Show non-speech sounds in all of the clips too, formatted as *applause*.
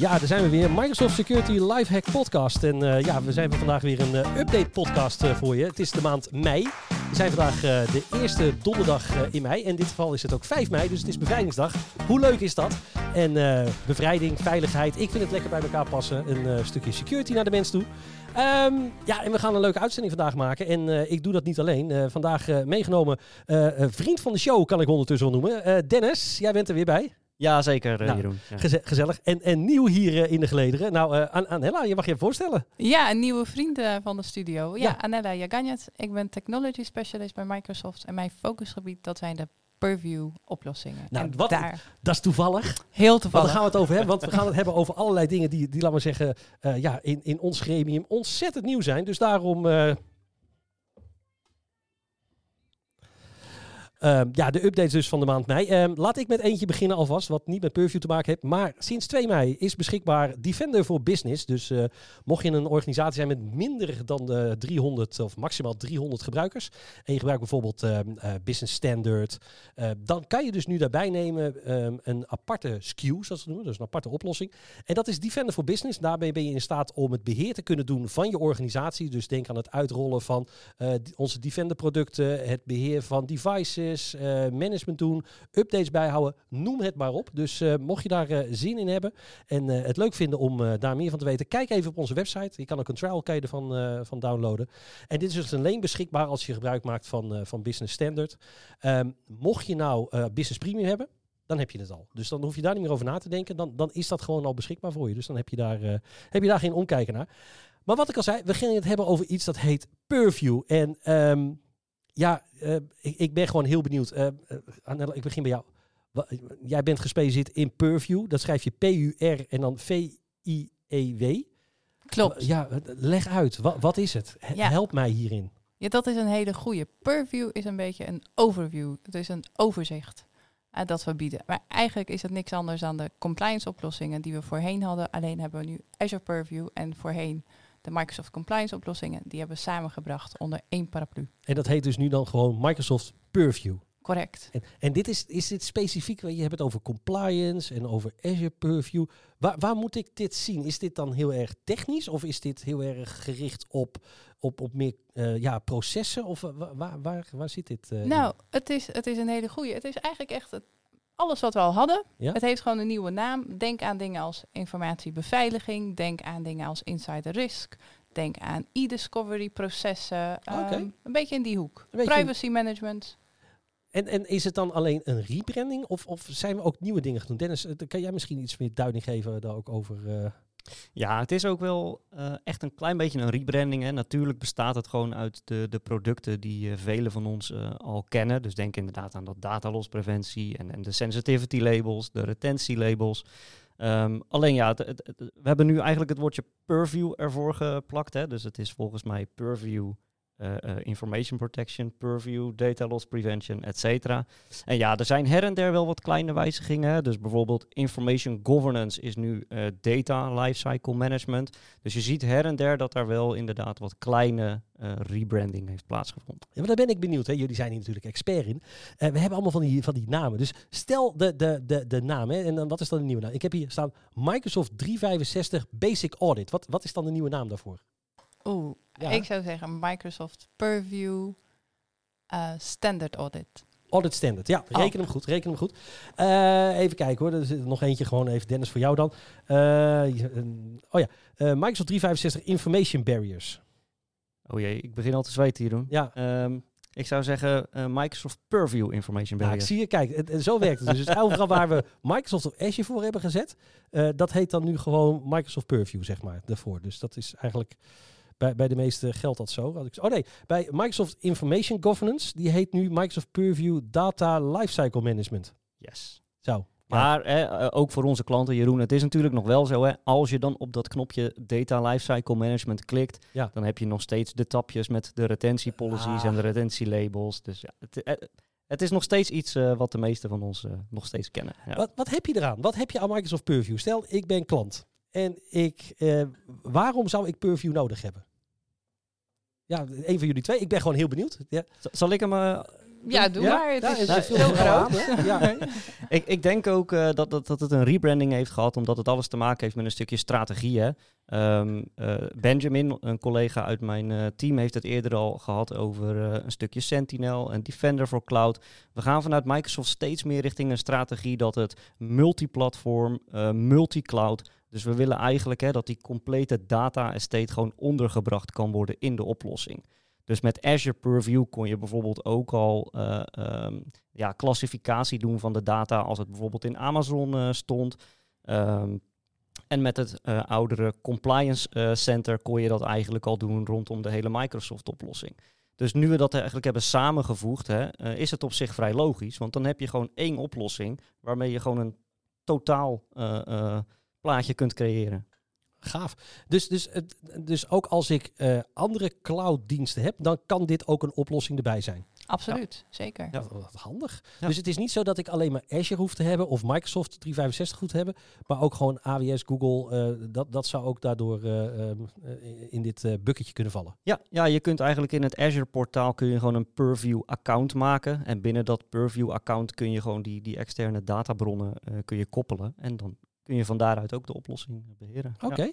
Ja, daar zijn we weer. Microsoft Security Lifehack Podcast. En uh, ja, we zijn vandaag weer een uh, update podcast uh, voor je. Het is de maand mei. We zijn vandaag de eerste donderdag in mei. En in dit geval is het ook 5 mei, dus het is bevrijdingsdag. Hoe leuk is dat? En bevrijding, veiligheid. Ik vind het lekker bij elkaar passen. Een stukje security naar de mens toe. Um, ja, en we gaan een leuke uitzending vandaag maken. En ik doe dat niet alleen. vandaag meegenomen vriend van de show, kan ik ondertussen wel noemen. Dennis, jij bent er weer bij. Ja, zeker, uh, nou, Jeroen. Ja. gezellig. En, en nieuw hier uh, in de gelederen. Nou, uh, An Anella, je mag je voorstellen. Ja, een nieuwe vriend van de studio. Ja, ja. Anella Jaganjet. Ik ben Technology Specialist bij Microsoft. En mijn focusgebied, dat zijn de Purview oplossingen. Nou, en wat, daar... dat is toevallig. Heel toevallig. daar gaan we het over hebben. Want we gaan het hebben over allerlei dingen die, die laten we zeggen, ja, in, in ons gremium ontzettend nieuw zijn. Dus daarom Uh, ja, de updates dus van de maand mei. Uh, laat ik met eentje beginnen alvast, wat niet met Purview te maken heeft. Maar sinds 2 mei is beschikbaar Defender voor Business. Dus uh, mocht je een organisatie zijn met minder dan 300 of maximaal 300 gebruikers. En je gebruikt bijvoorbeeld ehm, Business Standard. dan kan je dus nu daarbij nemen ehm, een aparte SKU, zoals ze noemen. Dus een aparte oplossing. En dat is Defender voor Business. Daarbij ben je in staat om het beheer te kunnen doen van je organisatie. Dus denk aan het uitrollen van onze Defender producten. Het beheer van devices uh, management doen, updates bijhouden, noem het maar op. Dus uh, mocht je daar uh, zin in hebben en het leuk vinden om daar meer van te weten, kijk even op onze website. Je kan ook een trial je ervan van downloaden. En dit is dus alleen beschikbaar als je gebruik maakt van, van Business Standard. Um, mocht je nou Business Premium hebben, dan heb je het al. Dus dan hoef je daar niet meer over na te denken. Dan, dan is dat gewoon al beschikbaar voor je. Dus dan heb je daar, heb je daar geen omkijken naar. Maar wat ik al zei, we gingen het hebben over iets dat heet Purview. En um, ja, uh, ik, ik, ben gewoon heel benieuwd. Uh, Annelle, ik begin bij jou. Jij bent gespecialiseerd in Purview. Dat schrijf je P-U-R en dan V-I-E-W. Klopt. Ja, leg uit. Wat, wat is het? Help mij hierin. Ja, dat is een hele goede. Purview is een beetje een overview. Het is een overzicht uh, dat we bieden. Maar eigenlijk is het niks anders dan de compliance oplossingen die we voorheen hadden. Alleen hebben we nu Azure Purview en voorheen de Microsoft Compliance oplossingen, die hebben we samengebracht onder één paraplu. En dat heet dus nu dan gewoon Microsoft Purview. Correct. En, en dit is, is dit specifiek, je hebt het over compliance en over Azure Purview. Waar, waar moet ik dit zien? Is dit dan heel erg technisch of is dit heel erg gericht op, op, op meer uh, ja, processen? Of waar, waar, waar, zit dit? Uh, nou, het is, het is een hele goede. Het is eigenlijk echt het, alles wat we al hadden. Ja? Het heeft gewoon een nieuwe naam. Denk aan dingen als informatiebeveiliging. Denk aan dingen als insider risk. Denk aan e-discovery processen. Okay. Um, een beetje in die hoek. Privacy management. En, en is het dan alleen een rebranding of, of zijn we ook nieuwe dingen gaan doen? Dennis, eh, kan jij misschien iets meer duiding geven daar ook over? Uh... Ja, het is ook wel uh, echt een klein beetje een rebranding. Hè. Natuurlijk bestaat het gewoon uit de, de producten die uh, velen van ons uh, al kennen. Dus denk inderdaad aan dat datalospreventie en, en de sensitivity labels, de retentie labels. Um, alleen ja, we hebben nu eigenlijk het woordje purview ervoor geplakt. Hè. Dus het is volgens mij purview information protection, purview, data loss prevention, et cetera. En ja, er zijn her en der wel wat kleine wijzigingen. Dus bijvoorbeeld information governance is nu uh, data lifecycle management. Dus je ziet her en der dat daar wel inderdaad wat kleine rebranding heeft plaatsgevonden. Ja, maar daar ben ik benieuwd. Hè. Jullie zijn hier natuurlijk expert in. we hebben allemaal van die, van die namen. Dus stel de, de, de, de naam. Hè. En dan, wat is dan de nieuwe naam? Ik heb hier staan Microsoft 365 Basic Audit. Wat, wat is dan de nieuwe naam daarvoor? Oeh, ja. ik zou zeggen Microsoft Purview uh, Standard Audit. Audit Standard, ja. Oh. Reken hem goed, reken hem goed. Uh, even kijken hoor, er zit nog eentje gewoon even, Dennis, voor jou dan. Uh, oh ja, Microsoft 365 Information Barriers. Oh jee, ik begin al te zweten hier doen. Ja. Um, ik zou zeggen uh, Microsoft Purview Information Barriers. Ja, ik zie je, kijk, het, zo werkt het dus. dus overal waar we Microsoft of Azure voor hebben gezet, uh, dat heet dan nu gewoon Microsoft Purview, zeg maar, daarvoor. Dus dat is eigenlijk bij, bij de meeste geldt dat zo. Oh nee, bij Microsoft Information Governance, die heet nu Microsoft Purview Data Lifecycle Management. Yes. Zo, Maar eh, ook voor onze klanten, Jeroen, het is natuurlijk nog wel zo. Hè, als je dan op dat knopje Data Lifecycle Management klikt, Ja. dan heb je nog steeds de tapjes met de retentiepolicies Ah. en de retentielabels. Dus ja, het, eh, het is nog steeds iets eh, wat de meeste van ons nog steeds kennen. Ja. Wat, wat heb je eraan? Wat heb je aan Microsoft Purview? Stel, ik ben klant. En ik, eh, waarom zou ik Purview nodig hebben? Ja, een van jullie twee. Ik ben gewoon heel benieuwd. Ja, Zal ik hem... eh, Ja, doe Ja? maar. Het Ja, is zo veel groot. aan, hè? Ja. *laughs* ik, ik denk ook eh, dat, dat, dat het een rebranding heeft gehad, omdat het alles te maken heeft met een stukje strategie. Hè? Ehm, eh, Benjamin, een collega uit mijn eh, team, heeft het eerder al gehad over eh, een stukje Sentinel en Defender voor Cloud. We gaan vanuit Microsoft steeds meer richting een strategie dat het multiplatform, eh multi-cloud. Dus we willen eigenlijk hè, dat die complete data estate gewoon ondergebracht kan worden in de oplossing. Dus met Azure Purview kon je bijvoorbeeld ook al eh, ehm, ja, klassificatie doen van de data als het bijvoorbeeld in Amazon eh, stond. Ehm, en met het eh, oudere Compliance Center kon je dat eigenlijk al doen rondom de hele Microsoft-oplossing. Dus nu we dat eigenlijk hebben samengevoegd, hè, is het op zich vrij logisch. Want dan heb je gewoon één oplossing waarmee je gewoon een totaal plaatje kunt creëren. Gaaf. Dus, dus, het- dus ook als ik eh, andere cloud-diensten heb, dan kan dit ook een oplossing erbij zijn. Absoluut, zeker. Ja, wat handig. Ja. Dus het is niet zo dat ik alleen maar Azure hoef te hebben of Microsoft 365 goed te hebben, maar ook gewoon AWS, Google. eh, dat, dat zou ook daardoor eh, in dit eh, bucketje kunnen vallen. Ja, ja, je kunt eigenlijk in het Azure portaal kun je gewoon een Purview account maken. En binnen dat Purview account kun je gewoon die, die externe databronnen eh, kun je koppelen. En dan kun je van daaruit ook de oplossing beheren. Ja. Oké.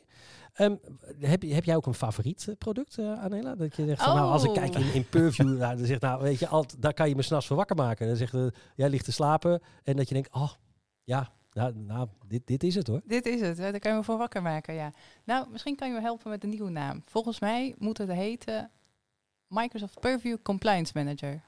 Ehm, heb, je- heb jij ook een favoriet eh, product, eh Anela? Dat je zegt van, nou, als ik Oh. kijk in, in Purview, *laughs* nou, dan zegt, nou, weet je, alt, daar kan je me s'nachts voor wakker maken. Dan zegt, eh, jij ligt te slapen en dat je denkt, oh, ja, nou, nou dit, dit is het hoor. Dit is het, daar kan je me voor wakker maken, ja. Nou, misschien kan je me helpen met een nieuwe naam. Volgens mij moet het heten Microsoft Purview Compliance Manager.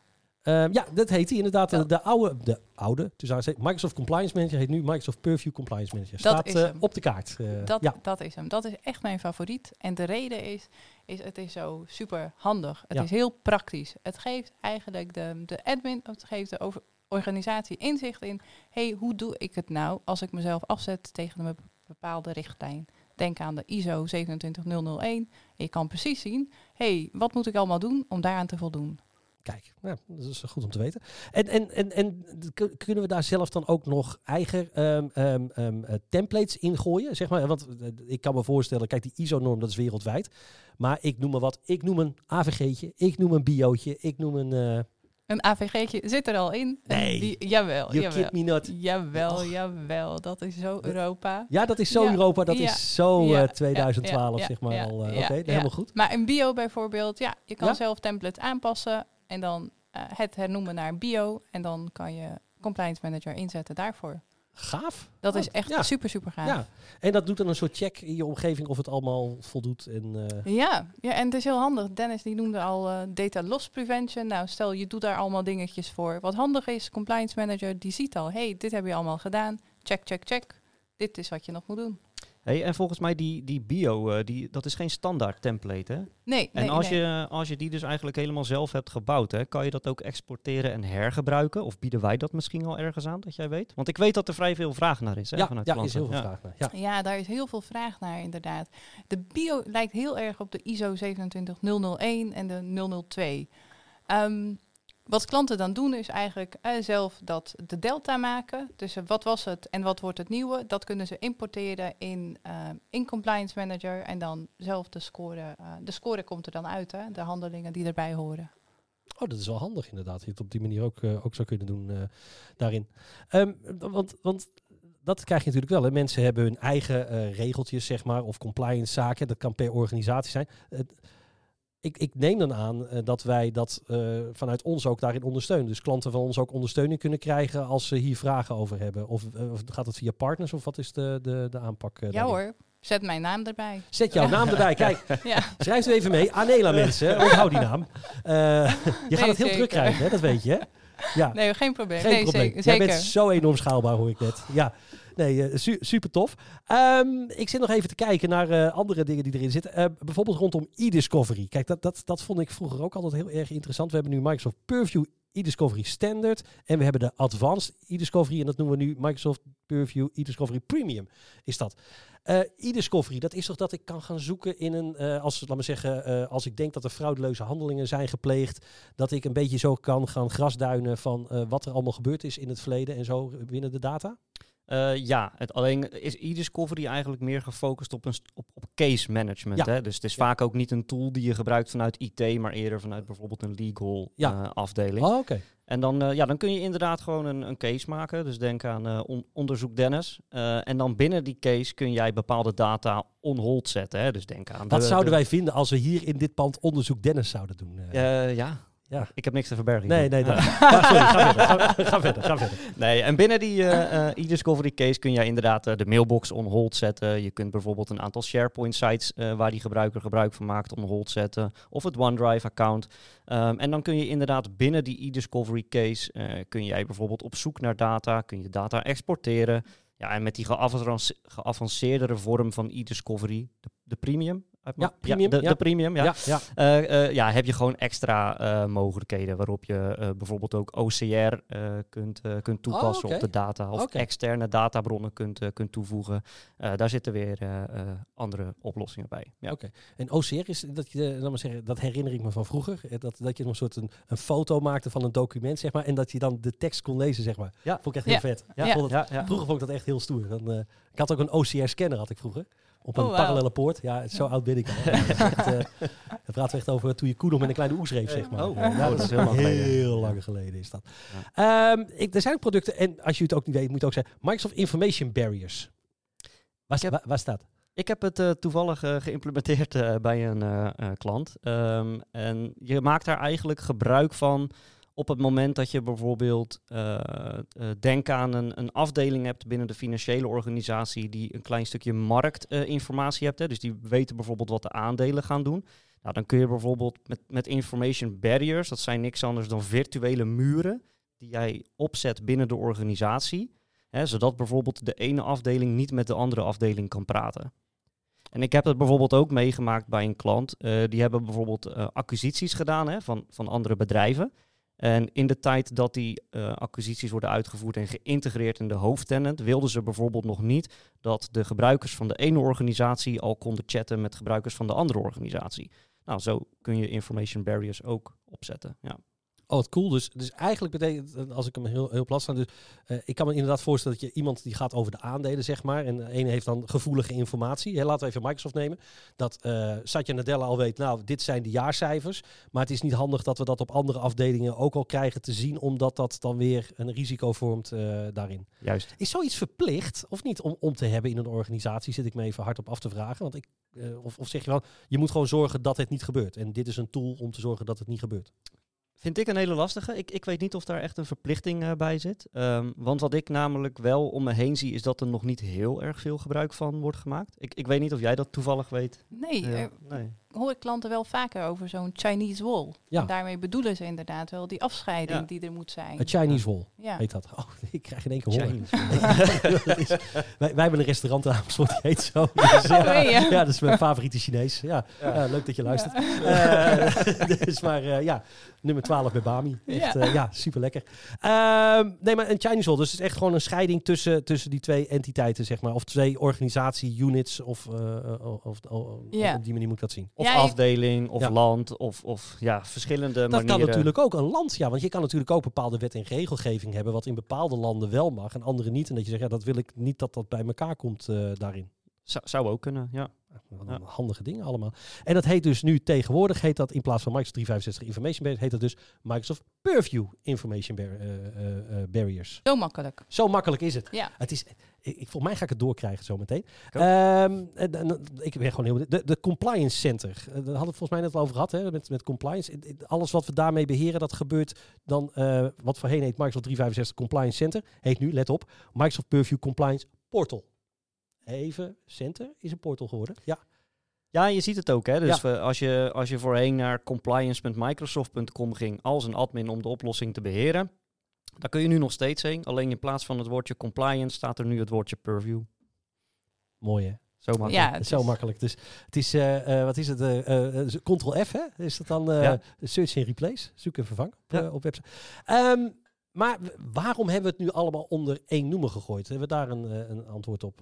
Ehm, ja, dat heet hij inderdaad. Ja. De, de oude, de oude, dus Microsoft Compliance Manager heet nu Microsoft Purview Compliance Manager. Staat eh, op de kaart. Eh, Dat, ja. dat is hem. Dat is echt mijn favoriet. En de reden is, is het is zo super handig. Het Ja. is heel praktisch. Het geeft eigenlijk de, de admin, het geeft de over, organisatie inzicht in... hey, hoe doe ik het nou als ik mezelf afzet tegen een bep- bepaalde richtlijn? Denk aan de ISO 27001. En je kan precies zien, hey, wat moet ik allemaal doen om daaraan te voldoen? Kijk, nou, dat is goed om te weten. En, en, en, en kunnen we daar zelf dan ook nog eigen ehm, ehm, ehm, eh, templates in gooien? Zeg maar, want eh, ik kan me voorstellen, kijk, die ISO-norm dat is wereldwijd. Maar ik noem maar wat, ik noem een AVG'tje, ik noem een biootje, ik noem een... eh Een AVG'tje zit er al in. Nee. jawel, you jawel. me not. Jawel, Och. jawel. Dat is zo Europa. Ja, dat is zo Ja, Europa, dat ja, is zo ja, eh, 2012, ja, ja, zeg maar al. Oké, helemaal goed. Maar een bio bijvoorbeeld, ja, je kan zelf templates aanpassen en dan eh, het hernoemen naar bio. En dan kan je compliance manager inzetten daarvoor. Gaaf. Dat Oh, is echt ja. super, super gaaf. Ja, en dat doet dan een soort check in je omgeving of het allemaal voldoet. En, eh, Ja, ja, en het is heel handig. Dennis die noemde al eh, data loss prevention. Nou, stel je doet daar allemaal dingetjes voor. Wat handig is, compliance manager die ziet al, hey, dit heb je allemaal gedaan. Check, check, check. Dit is wat je nog moet doen. Hey, en volgens mij die, die bio, eh, die, dat is geen standaard template. Hè? Nee, En nee, als, nee. Je, als je die dus eigenlijk helemaal zelf hebt gebouwd, hè, kan je dat ook exporteren en hergebruiken? Of bieden wij dat misschien al ergens aan, dat jij weet? Want ik weet dat er vrij veel vraag naar is hè, ja, vanuit ja, klanten. is heel veel Ja. vraag naar. Ja. Ja, daar is heel veel vraag naar inderdaad. De bio lijkt heel erg op de ISO 27001 en de 002. Ehm, wat klanten dan doen is eigenlijk eh, zelf dat de delta maken. Dus eh, wat was het en wat wordt het nieuwe? Dat kunnen ze importeren in, eh, in Compliance Manager en dan zelf de score. de score komt er dan uit, hè? de handelingen die erbij horen. Oh, dat is wel handig inderdaad. Je het op die manier ook, ook zou kunnen doen daarin. Ehm, want, want dat krijg je natuurlijk wel. Hè. Mensen hebben hun eigen regeltjes, zeg maar, of compliance zaken. Dat kan per organisatie zijn. Ik, ik neem dan aan eh, dat wij dat eh, vanuit ons ook daarin ondersteunen. Dus klanten van ons ook ondersteuning kunnen krijgen als ze hier vragen over hebben. Of, eh, of gaat het via partners of wat is de, de, de aanpak? Ja daarin? hoor, zet mijn naam erbij. Zet jouw naam erbij. Kijk, *laughs* Ja. schrijf u even mee. Anela mensen, *laughs* onthoud die naam. Je gaat het heel zeker. druk krijgen, hè? dat weet je. Hè? Ja. *laughs* Nee, geen probleem. Geen nee, probleem. zeker. Jij bent zo enorm schaalbaar, hoor ik net. Ja, nee, eh, su- super tof. Ehm, ik zit nog even te kijken naar eh, andere dingen die erin zitten. Eh, bijvoorbeeld rondom e-discovery. Kijk, dat, dat, dat vond ik vroeger ook altijd heel erg interessant. We hebben nu Microsoft Purview e-discovery Standard. En we hebben de Advanced e-discovery. En dat noemen we nu Microsoft Purview e-discovery Premium. Is dat. Eh e-discovery, dat is toch dat ik kan gaan zoeken in een, eh, als, laat maar zeggen, eh, als ik denk dat er fraudeleuze handelingen zijn gepleegd, dat ik een beetje zo kan gaan grasduinen van wat er allemaal gebeurd is in het verleden en zo binnen de data? Ja, het, alleen is e-discovery eigenlijk meer gefocust op, een op case management. Ja. Hè? Dus het is Ja. vaak ook niet een tool die je gebruikt vanuit IT, maar eerder vanuit bijvoorbeeld een legal Ja. eh, afdeling. Oh, oké. En dan, eh, ja, dan kun je inderdaad gewoon een, een case maken. Dus denk aan eh, on- onderzoek Dennis. En dan binnen die case kun jij bepaalde data on hold zetten. Hè? Dus denk aan. Wat de- zouden de- wij vinden als we hier in dit pand onderzoek Dennis zouden doen? ja. Ja. ik heb niks te verbergen. nee, nee, dat. *laughs* Ja, sorry, ga verder, ga, ga verder, ga verder. Nee, en binnen die eh, e-discovery case kun jij inderdaad eh, de mailbox on hold zetten. Je kunt bijvoorbeeld een aantal SharePoint sites waar die gebruiker gebruik van maakt on hold zetten. Of het OneDrive account. Ehm, en dan kun je inderdaad binnen die e-discovery case kun jij bijvoorbeeld op zoek naar data, kun je data exporteren. Ja, en met die geavance- geavanceerdere vorm van e-discovery, de, de premium. Uit Ja, premium, de, ja. de premium, ja. Ja, ja. Eh, eh, ja, heb je gewoon extra eh, mogelijkheden waarop je eh, bijvoorbeeld ook OCR eh, kunt, kunt toepassen oké. op de data of externe databronnen kunt, kunt toevoegen. Eh, daar zitten weer eh, eh, andere oplossingen bij. Ja. Oké. En OCR is dat je, laat maar zeggen, dat herinner ik me van vroeger. Dat, dat je een soort een, een foto maakte van een document, zeg maar, en dat je dan de tekst kon lezen, zeg maar. Ja. Vond ik echt heel Ja. vet. Ja. Ik vond het- Ja, ja. Vroeger vond ik dat echt heel stoer. Dan, eh, ik had ook een OCR-scanner, had ik vroeger. Op een Oh, parallele poort. Ja, zo oud ben ik al. hè. Dat is echt, eh, dan praten we echt over toen je koe nog met een kleine oe schreef, zeg maar. Oh, oh, dat is heel lang geleden. Heel lang geleden is dat. Ehm, ik, er zijn ook producten, en als je het ook niet weet, moet je ook zeggen, Microsoft Information Barriers. Waar, heb- waar, waar staat? Ik heb het eh, toevallig eh, geïmplementeerd bij een eh, eh, klant. Ehm, en je maakt daar eigenlijk gebruik van op het moment dat je bijvoorbeeld eh eh, denk aan een, een afdeling hebt binnen de financiële organisatie die een klein stukje marktinformatie hebt. Hè, dus die weten bijvoorbeeld wat de aandelen gaan doen. Nou, dan kun je bijvoorbeeld met, met information barriers, dat zijn niks anders dan virtuele muren die jij opzet binnen de organisatie. Hè, zodat bijvoorbeeld de ene afdeling niet met de andere afdeling kan praten. En ik heb het bijvoorbeeld ook meegemaakt bij een klant. Eh, die hebben bijvoorbeeld acquisities gedaan hè, van, van andere bedrijven. En in de tijd dat die eh, acquisities worden uitgevoerd en geïntegreerd in de hoofdtenant, wilden ze bijvoorbeeld nog niet dat de gebruikers van de ene organisatie al konden chatten met gebruikers van de andere organisatie. Nou, zo kun je information barriers ook opzetten. Ja. Oh, wat cool. Dus, dus eigenlijk betekent, als ik hem heel, heel plat sta, dus eh, ik kan me inderdaad voorstellen dat je iemand die gaat over de aandelen, zeg maar, en de ene heeft dan gevoelige informatie. Hè, laten we even Microsoft nemen. Dat eh Satya Nadella al weet, nou, dit zijn de jaarcijfers, maar het is niet handig dat we dat op andere afdelingen ook al krijgen te zien, omdat dat dan weer een risico vormt eh, daarin. Juist. Is zoiets verplicht of niet om, om te hebben in een organisatie? Zit ik me even hard op af te vragen. Want ik, of, of zeg je wel, je moet gewoon zorgen dat het niet gebeurt. En dit is een tool om te zorgen dat het niet gebeurt. Vind ik een hele lastige. Ik, ik weet niet of daar echt een verplichting eh, bij zit. Ehm, want wat ik namelijk wel om me heen zie, is dat er nog niet heel erg veel gebruik van wordt gemaakt. Ik, ik weet niet of jij dat toevallig weet. Nee, Ja, er nee. Hoor ik klanten wel vaker over zo'n Chinese wall. Ja. En daarmee bedoelen ze inderdaad wel die afscheiding Ja. die er moet zijn. Een Chinese wall. Ja. heet dat. Oh, *laughs* ik krijg in één keer honger. *laughs* Is- wij, wij hebben een restaurant in Amersfoort, die heet zo. *laughs* Dus, ja, ja, dat is mijn favoriete Chinees. Ja, ja, leuk dat je luistert. Eh, dus maar eh, ja, nummer 12 bij Bami. Echt, Ja. ja. ja, super lekker. Ehm, nee, maar een Chinese wall. Dus het is echt gewoon een scheiding tussen, tussen die twee entiteiten, zeg maar. Of twee organisatie-units. Of, eh, of, of, of- Ja. op die manier moet ik dat zien. Of Ja, afdeling, of Ja. land, of, of ja, verschillende Dat manieren. kan natuurlijk ook een land, ja. Want je kan natuurlijk ook bepaalde wet en regelgeving hebben... wat in bepaalde landen wel mag en andere niet. En dat je zegt, ja, dat wil ik niet dat dat bij elkaar komt eh, daarin. Zou, zou ook kunnen, ja. Handige dingen allemaal. En dat heet dus nu tegenwoordig, heet dat in plaats van Microsoft 365 Information Barriers, heet dat dus Microsoft Purview Information Bar- eh, eh, eh, Barriers. Zo makkelijk. Zo makkelijk is het. Ja. Het is, ik, ik- volgens mij ga ik het doorkrijgen zo meteen. ook. Ehm, en- en- ik ben gewoon heel de, de compliance center. eh, Daar hadden we het volgens mij net al over gehad, hè, met, met compliance. Eh, Alles wat we daarmee beheren, dat gebeurt dan, wat voorheen heet Microsoft 365 Compliance Center, heet nu, let op, Microsoft Purview Compliance Portal. Even, center is een portal geworden. Ja, Ja, je ziet het ook. Hè? Dus als, je, als je voorheen naar compliance.microsoft.com ging als een admin om de oplossing te beheren, daar kun je nu nog steeds heen. Alleen in plaats van het woordje compliance staat er nu het woordje purview. mooi hè. Zo makkelijk. Ja, Het het is zo makkelijk. Dus het is, eh, eh, wat is het? eh, eh, eh, Ctrl-F, hè? Is dat dan eh, Ja. search en replace? Zoek en vervang op, Ja. op website. Ehm, maar waarom hebben we het nu allemaal onder één noemer gegooid? Hebben we daar een, een antwoord op?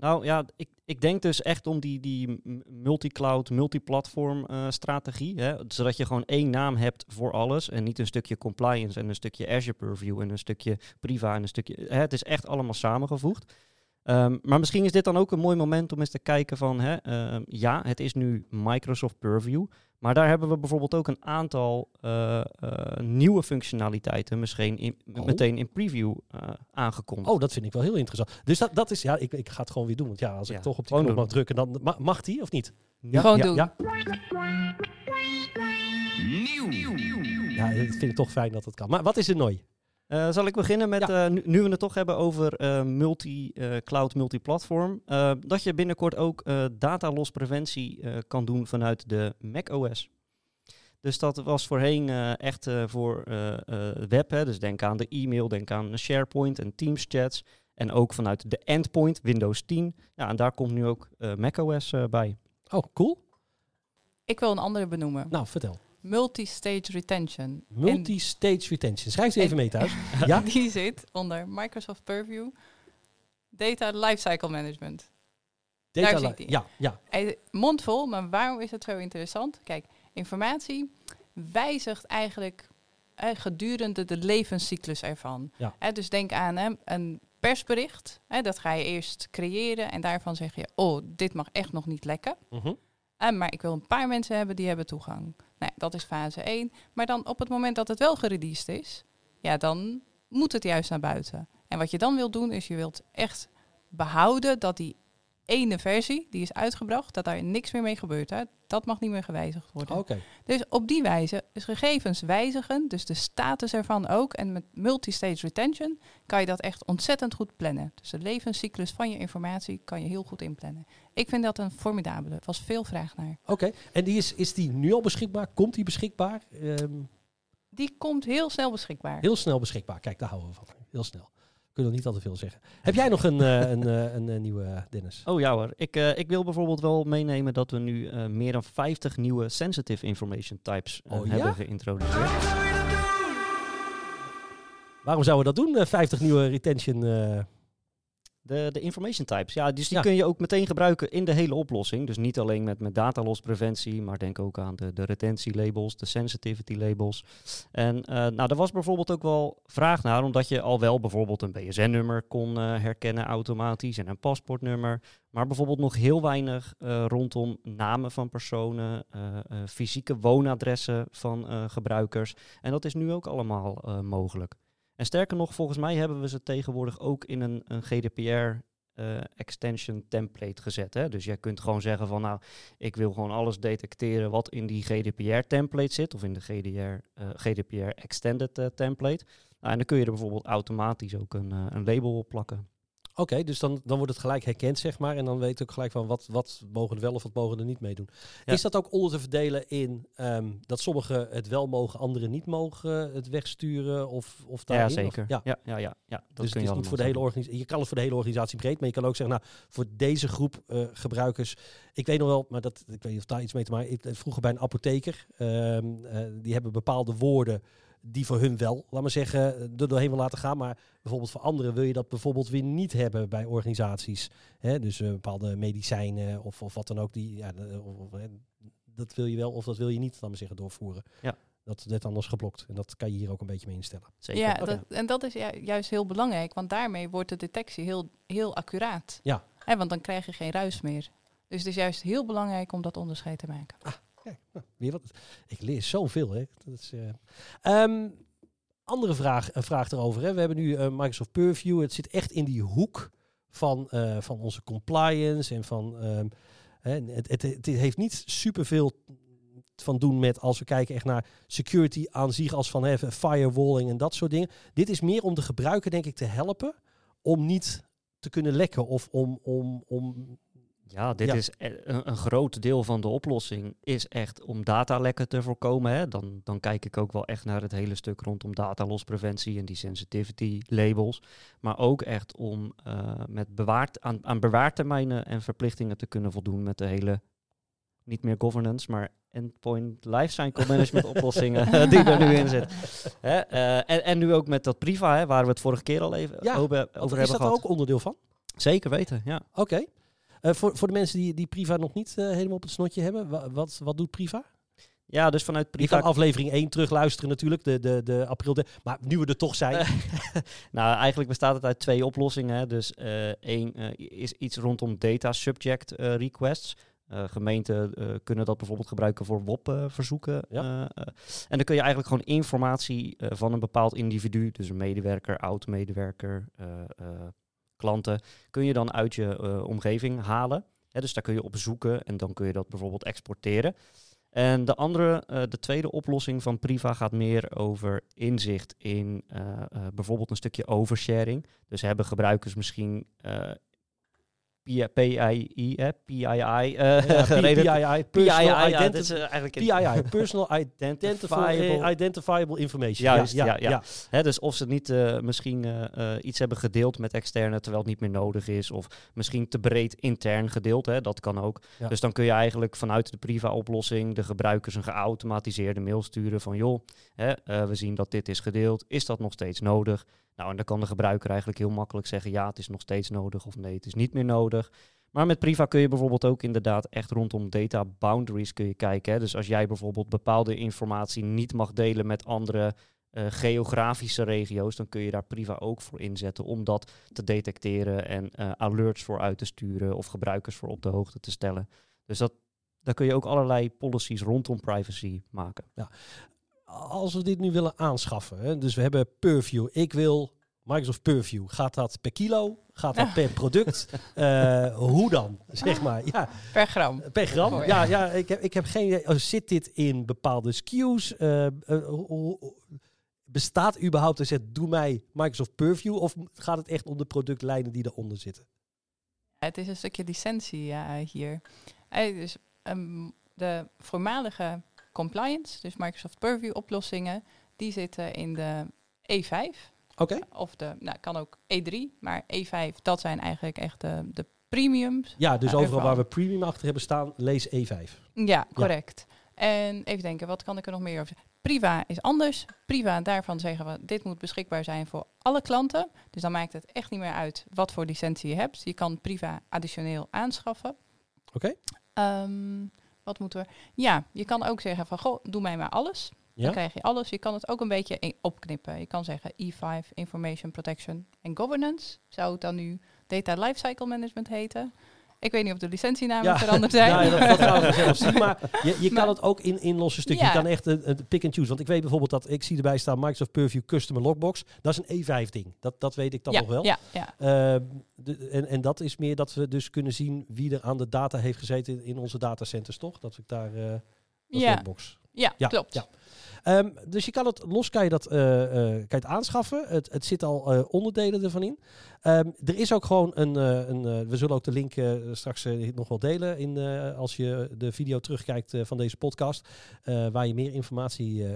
Nou ja, ik, ik denk dus echt om die, die multi-cloud, multiplatform eh strategie. Hè, zodat je gewoon één naam hebt voor alles. En niet een stukje compliance en een stukje Azure Purview en een stukje Priva en een stukje... Hè, het is echt allemaal samengevoegd. Ehm, maar misschien is dit dan ook een mooi moment om eens te kijken van... Hè, ehm, ja, het is nu Microsoft Purview. Maar daar hebben we bijvoorbeeld ook een aantal eh, eh, nieuwe functionaliteiten misschien in, Oh. meteen in preview eh, aangekondigd. Oh, dat vind ik wel heel interessant. Dus dat, dat is, ja, ik, ik ga het gewoon weer doen. Want ja, als ik toch op die knop mag drukken, dan ma- mag die of niet? Ja, Gewoon ja, doen. Ja. ja, ik vind het toch fijn dat het kan. Maar wat is er nooit? Eh, zal ik beginnen met, Ja. eh, nu, nu we het toch hebben over eh, multi-cloud, multiplatform, eh, dat je binnenkort ook eh datalospreventie eh, kan doen vanuit de macOS. Dus dat was voorheen eh, echt eh, voor web, hè, dus denk aan de e-mail, denk aan SharePoint en Teams chats. En ook vanuit de endpoint, Windows 10. Ja, en daar komt nu ook eh, macOS eh, bij. Oh, cool. Ik wil een andere benoemen. Nou, vertel. Multi-stage retention. Multi-stage retention. Schrijf ze En- even mee thuis. *laughs* Ja? Die zit onder Microsoft Purview Data Lifecycle Management. Data Daar li- zit die. Ja, ja. Mondvol, maar waarom is het zo interessant? Kijk, informatie wijzigt eigenlijk eh, gedurende de levenscyclus ervan. Ja. Eh, dus denk aan hè, een persbericht. hè, dat ga je eerst creëren en daarvan zeg je... oh, dit mag echt nog niet lekken. Mhm. Eh, maar ik wil een paar mensen hebben die hebben toegang. Nou, dat is fase 1. Maar dan op het moment dat het wel gereleased is... ja, dan moet het juist naar buiten. En wat je dan wilt doen, is je wilt echt behouden dat die ene versie die is uitgebracht, dat daar niks meer mee gebeurt. Hè? Dat mag niet meer gewijzigd worden. Oké. Dus op die wijze, dus gegevens wijzigen, dus de status ervan ook. En met multistage retention kan je dat echt ontzettend goed plannen. Dus de levenscyclus van je informatie kan je heel goed inplannen. Ik vind dat een formidabele. Er was veel vraag naar. Oké. En die is, is die nu al beschikbaar? Komt die beschikbaar? Ehm, Die komt heel snel beschikbaar. heel snel beschikbaar. Kijk, daar houden we van. Heel snel. Kunnen nog niet al te veel zeggen. Heb jij nog een, eh, een, eh, een, eh, nieuwe, Dennis? Oh ja hoor, ik, eh, ik wil bijvoorbeeld wel meenemen dat we nu eh, meer dan 50 nieuwe sensitive information types Oh ja? hebben geïntroduceerd. Waarom zouden we dat doen? Eh, 50 nieuwe retention. De, de information types, ja, dus die Ja. kun je ook meteen gebruiken in de hele oplossing. Dus niet alleen met, met datalospreventie, maar denk ook aan de, de retentielabels, de sensitivity labels. En eh, nou, er was bijvoorbeeld ook wel vraag naar, omdat je al wel bijvoorbeeld een BSN-nummer kon eh, herkennen automatisch en een paspoortnummer. Maar bijvoorbeeld nog heel weinig eh, rondom namen van personen, fysieke woonadressen van gebruikers. En dat is nu ook allemaal mogelijk. En sterker nog, volgens mij hebben we ze tegenwoordig ook in een, een GDPR eh, extension template gezet. Hè? Dus jij kunt gewoon zeggen van nou, ik wil gewoon alles detecteren wat in die GDPR template zit, of in de GDR, eh, GDPR extended eh, template. Nou, en dan kun je er bijvoorbeeld automatisch ook een, een label op plakken. Oké, dus dan, dan wordt het gelijk herkend, zeg maar. En dan weet je ook gelijk van wat, wat mogen er wel of wat mogen er niet meedoen. Ja. Is dat ook onder te verdelen in ehm, dat sommigen het wel mogen, anderen niet mogen het wegsturen? Of, of Ja, daarin? zeker. Of- ja. ja, ja, ja, ja, dat dus kun het je is niet voor de hele organisatie. Je kan het voor de hele organisatie breed, maar je kan ook zeggen, nou, voor deze groep eh, gebruikers. Ik weet nog wel, maar dat, ik weet niet of daar iets mee te maken heeft. Vroeger bij een apotheker, ehm, eh, die hebben bepaalde woorden die voor hun wel, laat maar zeggen, er doorheen wil laten gaan. Maar bijvoorbeeld voor anderen wil je dat bijvoorbeeld weer niet hebben bij organisaties. Hè? Dus eh, bepaalde medicijnen of, of wat dan ook. Die, ja, of, of, dat wil je wel of dat wil je niet, laat maar zeggen, doorvoeren. Ja. Dat wordt anders geblokt. En dat kan je hier ook een beetje mee instellen. Zeker. Ja, dat, en dat is ju- juist heel belangrijk, want daarmee wordt de detectie heel, heel accuraat. Ja. Hè, want dan krijg je geen ruis meer. Dus het is juist heel belangrijk om dat onderscheid te maken. Nou, wat. Ik leer zoveel. Hè. Dat is, eh. Ehm, andere vraag, een vraag erover. Hè. We hebben nu eh, Microsoft Purview. Het zit echt in die hoek van, eh, van onze compliance en van. ehm, hè, het, het, heeft niet superveel van doen met als we kijken echt naar security aan zich als van hè, firewalling en dat soort dingen. Dit is meer om de gebruiker denk ik te helpen om niet te kunnen lekken of om, om, om Ja, dit Ja. is e- een, een groot deel van de oplossing is echt om datalekken te voorkomen. Hè. Dan, dan kijk ik ook wel echt naar het hele stuk rondom datalospreventie en die sensitivity labels. Maar ook echt om eh, met bewaard, aan, aan bewaartermijnen en verplichtingen te kunnen voldoen met de hele, niet meer governance, maar endpoint lifecycle *laughs* management oplossingen die er nu in zitten. Hè, eh, en, en nu ook met dat Priva, hè, waar we het vorige keer al even Ja, over, over is hebben dat er gehad. ook onderdeel van? Zeker weten, ja. Oké. Eh, voor, voor de mensen die, die Priva nog niet eh, helemaal op het snotje hebben, wa- wat, wat doet Priva? Ja, dus vanuit Je Priva kan aflevering 1 terugluisteren natuurlijk, de, de, de april. De, maar nu we er toch zijn. *laughs* Nou, eigenlijk bestaat het uit twee oplossingen. hè. Dus eh, één eh, is iets rondom data subject eh, requests. Eh, gemeenten eh, kunnen dat bijvoorbeeld gebruiken voor WOP-verzoeken. Ja. en dan kun je eigenlijk gewoon informatie eh, van een bepaald individu, dus een medewerker, oud-medewerker, eh, eh, klanten, kun je dan uit je eh, omgeving halen. Dus daar kun je op zoeken en dan kun je dat bijvoorbeeld exporteren. En de andere, eh, de tweede oplossing van Priva gaat meer over inzicht in eh, bijvoorbeeld een stukje oversharing. Dus hebben gebruikers misschien PII, eh, PII, eh, Ja, PII, personal ja, dat is eh, eigenlijk een- PII, *laughs* personal identifiable, Identifiable. information. Juist, ja, ja. Hè, dus of ze niet eh, misschien eh, eh, iets hebben gedeeld met externe terwijl het niet meer nodig is. Of misschien te breed intern gedeeld. Hè, dat kan ook. Ja. Dus dan kun je eigenlijk vanuit de Priva-oplossing de gebruikers een geautomatiseerde mail sturen van joh, hè, eh, we zien dat dit is gedeeld. Is dat nog steeds nodig? Nou, en dan kan de gebruiker eigenlijk heel makkelijk zeggen ja, het is nog steeds nodig of nee, het is niet meer nodig. Maar met Priva kun je bijvoorbeeld ook inderdaad echt rondom data boundaries kun je kijken. Hè. Dus als jij bijvoorbeeld bepaalde informatie niet mag delen met andere eh, geografische regio's, dan kun je daar Priva ook voor inzetten om dat te detecteren en eh, alerts voor uit te sturen of gebruikers voor op de hoogte te stellen. Dus dat, daar kun je ook allerlei policies rondom privacy maken. Als we dit nu willen aanschaffen, hè, dus we hebben Purview. Ik wil Microsoft Purview. Gaat dat per kilo? Gaat dat per product? *laughs* Eh, hoe dan? Zeg maar. Ja, Per gram. per gram? Oh, Ja, ja. ja ik, heb, ik heb geen idee. Oh, Zit dit in bepaalde SKU's? Eh, eh, bestaat überhaupt een zet, doe mij Microsoft Purview? Of gaat het echt om de productlijnen die eronder zitten? Het is een stukje licentie ja, hier. Dus de voormalige compliance, dus Microsoft Purview oplossingen, die zitten in de E5. Oké. Of de, nou kan ook E3, maar E5, dat zijn eigenlijk echt de, de premiums. Ja, dus overal waar we premium achter hebben staan, lees E E5. Ja, correct. En even denken, wat kan ik er nog meer over zeggen? Priva is anders. Priva, daarvan zeggen we, dit moet beschikbaar zijn voor alle klanten. Dus dan maakt het echt niet meer uit wat voor licentie je hebt. Je kan Priva additioneel aanschaffen. Oké. Ehm, wat moeten we? Ja, je kan ook zeggen van, goh, doe mij maar alles. Ja? Dan krijg je alles. Je kan het ook een beetje opknippen. Je kan zeggen E5, Information Protection en Governance. Zou het dan nu Data Lifecycle Management heten? Ik weet niet of de licentienamen veranderd zijn. Ja, dat, dat gaan we zien. *laughs* Maar je, je kan het ook in, in losse stukken. Ja. Je kan echt een, een pick and choose. Want ik weet bijvoorbeeld dat, ik zie erbij staan Microsoft Purview Customer Logbox. Dat is een E5-ding. Dat, dat weet ik dan ja, nog wel. Ja, ja. Ehm, de- en, en dat is meer dat we dus kunnen zien wie er aan de data heeft gezeten in, onze datacenters, toch? Dat we daar... dat is Ja. Logbox. Ja, Ja, klopt. ja. Ehm, dus je kan het los kan je dat, eh, eh, kan je het aanschaffen. Het, het zit al eh, onderdelen ervan in. Ehm, er is ook gewoon een. een we zullen ook de link straks nog wel delen. In, als je de video terugkijkt van deze podcast. waar je meer informatie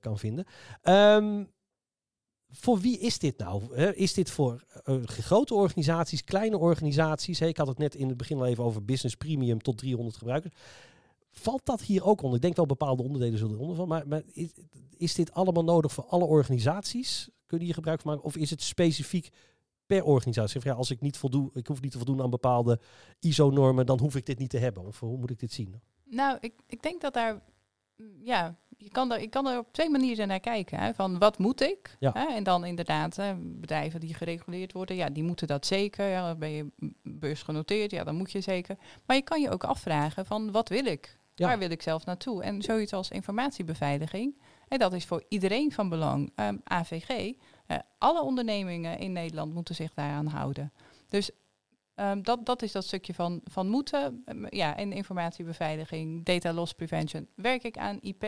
kan vinden. Ehm, voor wie is dit nou? Is dit voor grote organisaties, kleine organisaties? Ik had het net in het begin al even over business premium tot 300 gebruikers. Valt dat hier ook onder? Ik denk wel bepaalde onderdelen zullen eronder van. Maar, maar is, is dit allemaal nodig voor alle organisaties? Kunnen hier gebruik van maken? Of is het specifiek per organisatie? Ja, als ik niet voldoe, ik hoef niet te voldoen aan bepaalde ISO-normen, dan hoef ik dit niet te hebben. Of hoe moet ik dit zien? Nou, ik, ik denk dat daar, mm, ja, je kan er, je kan er op twee manieren naar kijken. Hè, van wat moet ik? Ja. Hè, en dan inderdaad, hè, bedrijven die gereguleerd worden, ja, die moeten dat zeker. Ja, dan ben je beursgenoteerd, ja, dan moet je zeker. Maar je kan je ook afvragen van wat wil ik? Ja. Waar wil ik zelf naartoe? En zoiets als informatiebeveiliging, hè, dat is voor iedereen van belang. Ehm, AVG, eh, alle ondernemingen in Nederland moeten zich daaraan houden. Dus Ehm, dat, dat is dat stukje van, van moeten. Ehm, ja, en informatiebeveiliging, data loss prevention. Werk ik aan IP,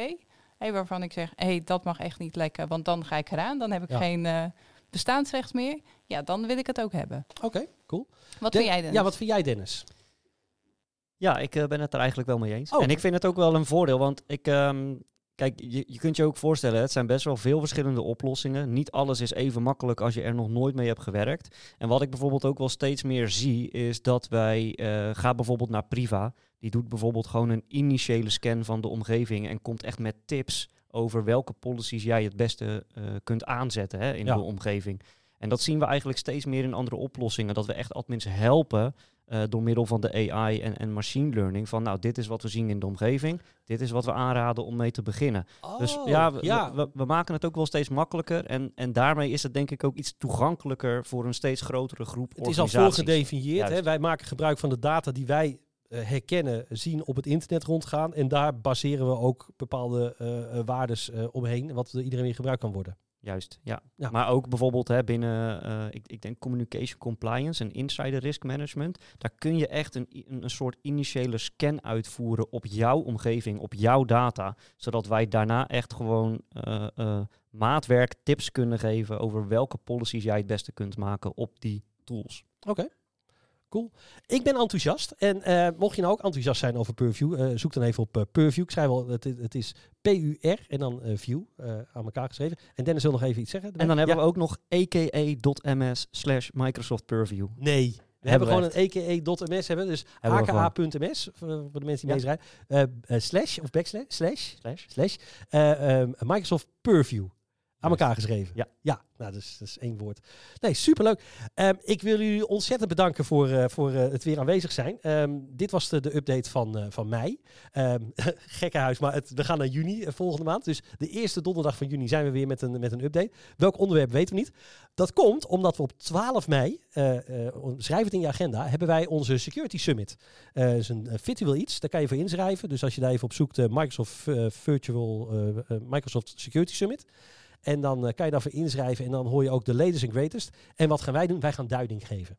hey, waarvan ik zeg, hey, dat mag echt niet lekken, want dan ga ik eraan. Dan heb ik Ja. geen eh, bestaansrecht meer. Ja, dan wil ik het ook hebben. Oké, cool. Wat Den- vind jij, Dennis? Ja, wat vind jij, Dennis? Ja, ik eh, ben het er eigenlijk wel mee eens. Oh. En ik vind het ook wel een voordeel, want ik, ehm, kijk, je, je kunt je ook voorstellen, het zijn best wel veel verschillende oplossingen. Niet alles is even makkelijk als je er nog nooit mee hebt gewerkt. En wat ik bijvoorbeeld ook wel steeds meer zie, is dat wij, eh ga bijvoorbeeld naar Priva, die doet bijvoorbeeld gewoon een initiële scan van de omgeving en komt echt met tips over welke policies jij het beste eh, kunt aanzetten hè, in Ja. de omgeving. En dat zien we eigenlijk steeds meer in andere oplossingen, dat we echt admins helpen eh, door middel van de AI en, en machine learning. Van nou, dit is wat we zien in de omgeving. Dit is wat we aanraden om mee te beginnen. dus Oh, ja, we, ja. We, we maken het ook wel steeds makkelijker. En, en daarmee is het denk ik ook iets toegankelijker voor een steeds grotere groep Het is al voorgedefinieerd. Hè? Wij maken gebruik van de data die wij eh, herkennen, zien op het internet rondgaan. En daar baseren we ook bepaalde eh eh, waardes omheen, wat door iedereen weer gebruikt kan worden. Juist, ja. Ja. Maar ook bijvoorbeeld hè, binnen, eh, ik, ik denk communication compliance en insider risk management. Daar kun je echt een, een soort initiële scan uitvoeren op jouw omgeving, op jouw data. Zodat wij daarna echt gewoon eh, eh, maatwerk tips kunnen geven over welke policies jij het beste kunt maken op die tools. Oké, cool. Ik ben enthousiast. En eh, mocht je nou ook enthousiast zijn over Purview, eh, zoek dan even op eh, Purview. Ik schrijf al, het, het is P-U-R en dan View aan elkaar geschreven. En Dennis wil nog even iets zeggen. En dan hebben Ja. we ook nog aka.ms slash Microsoft Purview. Nee. We hebben, Hebben we gewoon een eke.ms hebben, dus aka.ms voor, de mensen die Ja. meeschrijven. Slash of backslash slash Slash. slash eh, ehm, Microsoft Purview. Aan elkaar geschreven. Ja. Ja, nou, dat is, dat is één woord. Nee, superleuk. Ehm, ik wil jullie ontzettend bedanken voor, eh, voor eh, het weer aanwezig zijn. Ehm, dit was de, de update van, eh, van mei. Ehm *laughs* gekkenhuis, maar het, we gaan naar juni volgende maand. Dus de eerste donderdag van juni zijn we weer met een, met een update. Welk onderwerp weten we niet. Dat komt omdat we op 12 mei, schrijf het in je agenda, hebben wij onze Security Summit. Dat is een virtueel iets, daar kan je voor inschrijven. Dus als je daar even op zoekt, Microsoft Virtual Microsoft Security Summit. En dan eh, kan je daarvoor inschrijven en dan hoor je ook de latest en greatest. En wat gaan wij doen? Wij gaan duiding geven.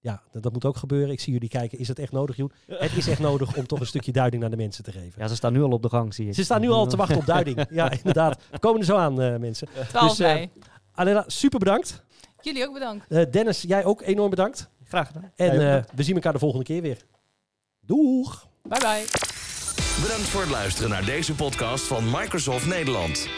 Ja, dat, dat moet ook gebeuren. Ik zie jullie kijken. Is het echt nodig, Joen? Het is echt nodig om toch een stukje duiding naar de mensen te geven. Ja, ze staan nu al op de gang, zie ik. Ze staan nu al te wachten op duiding. *laughs* Ja, inderdaad. We komen er zo aan, eh, mensen. 12 Dus, eh. Alena, super bedankt. Jullie ook bedankt. Eh, Dennis, jij ook enorm bedankt. Graag gedaan. En eh, we zien elkaar de volgende keer weer. Doeg! Bye bye. Bedankt voor het luisteren naar deze podcast van Microsoft Nederland.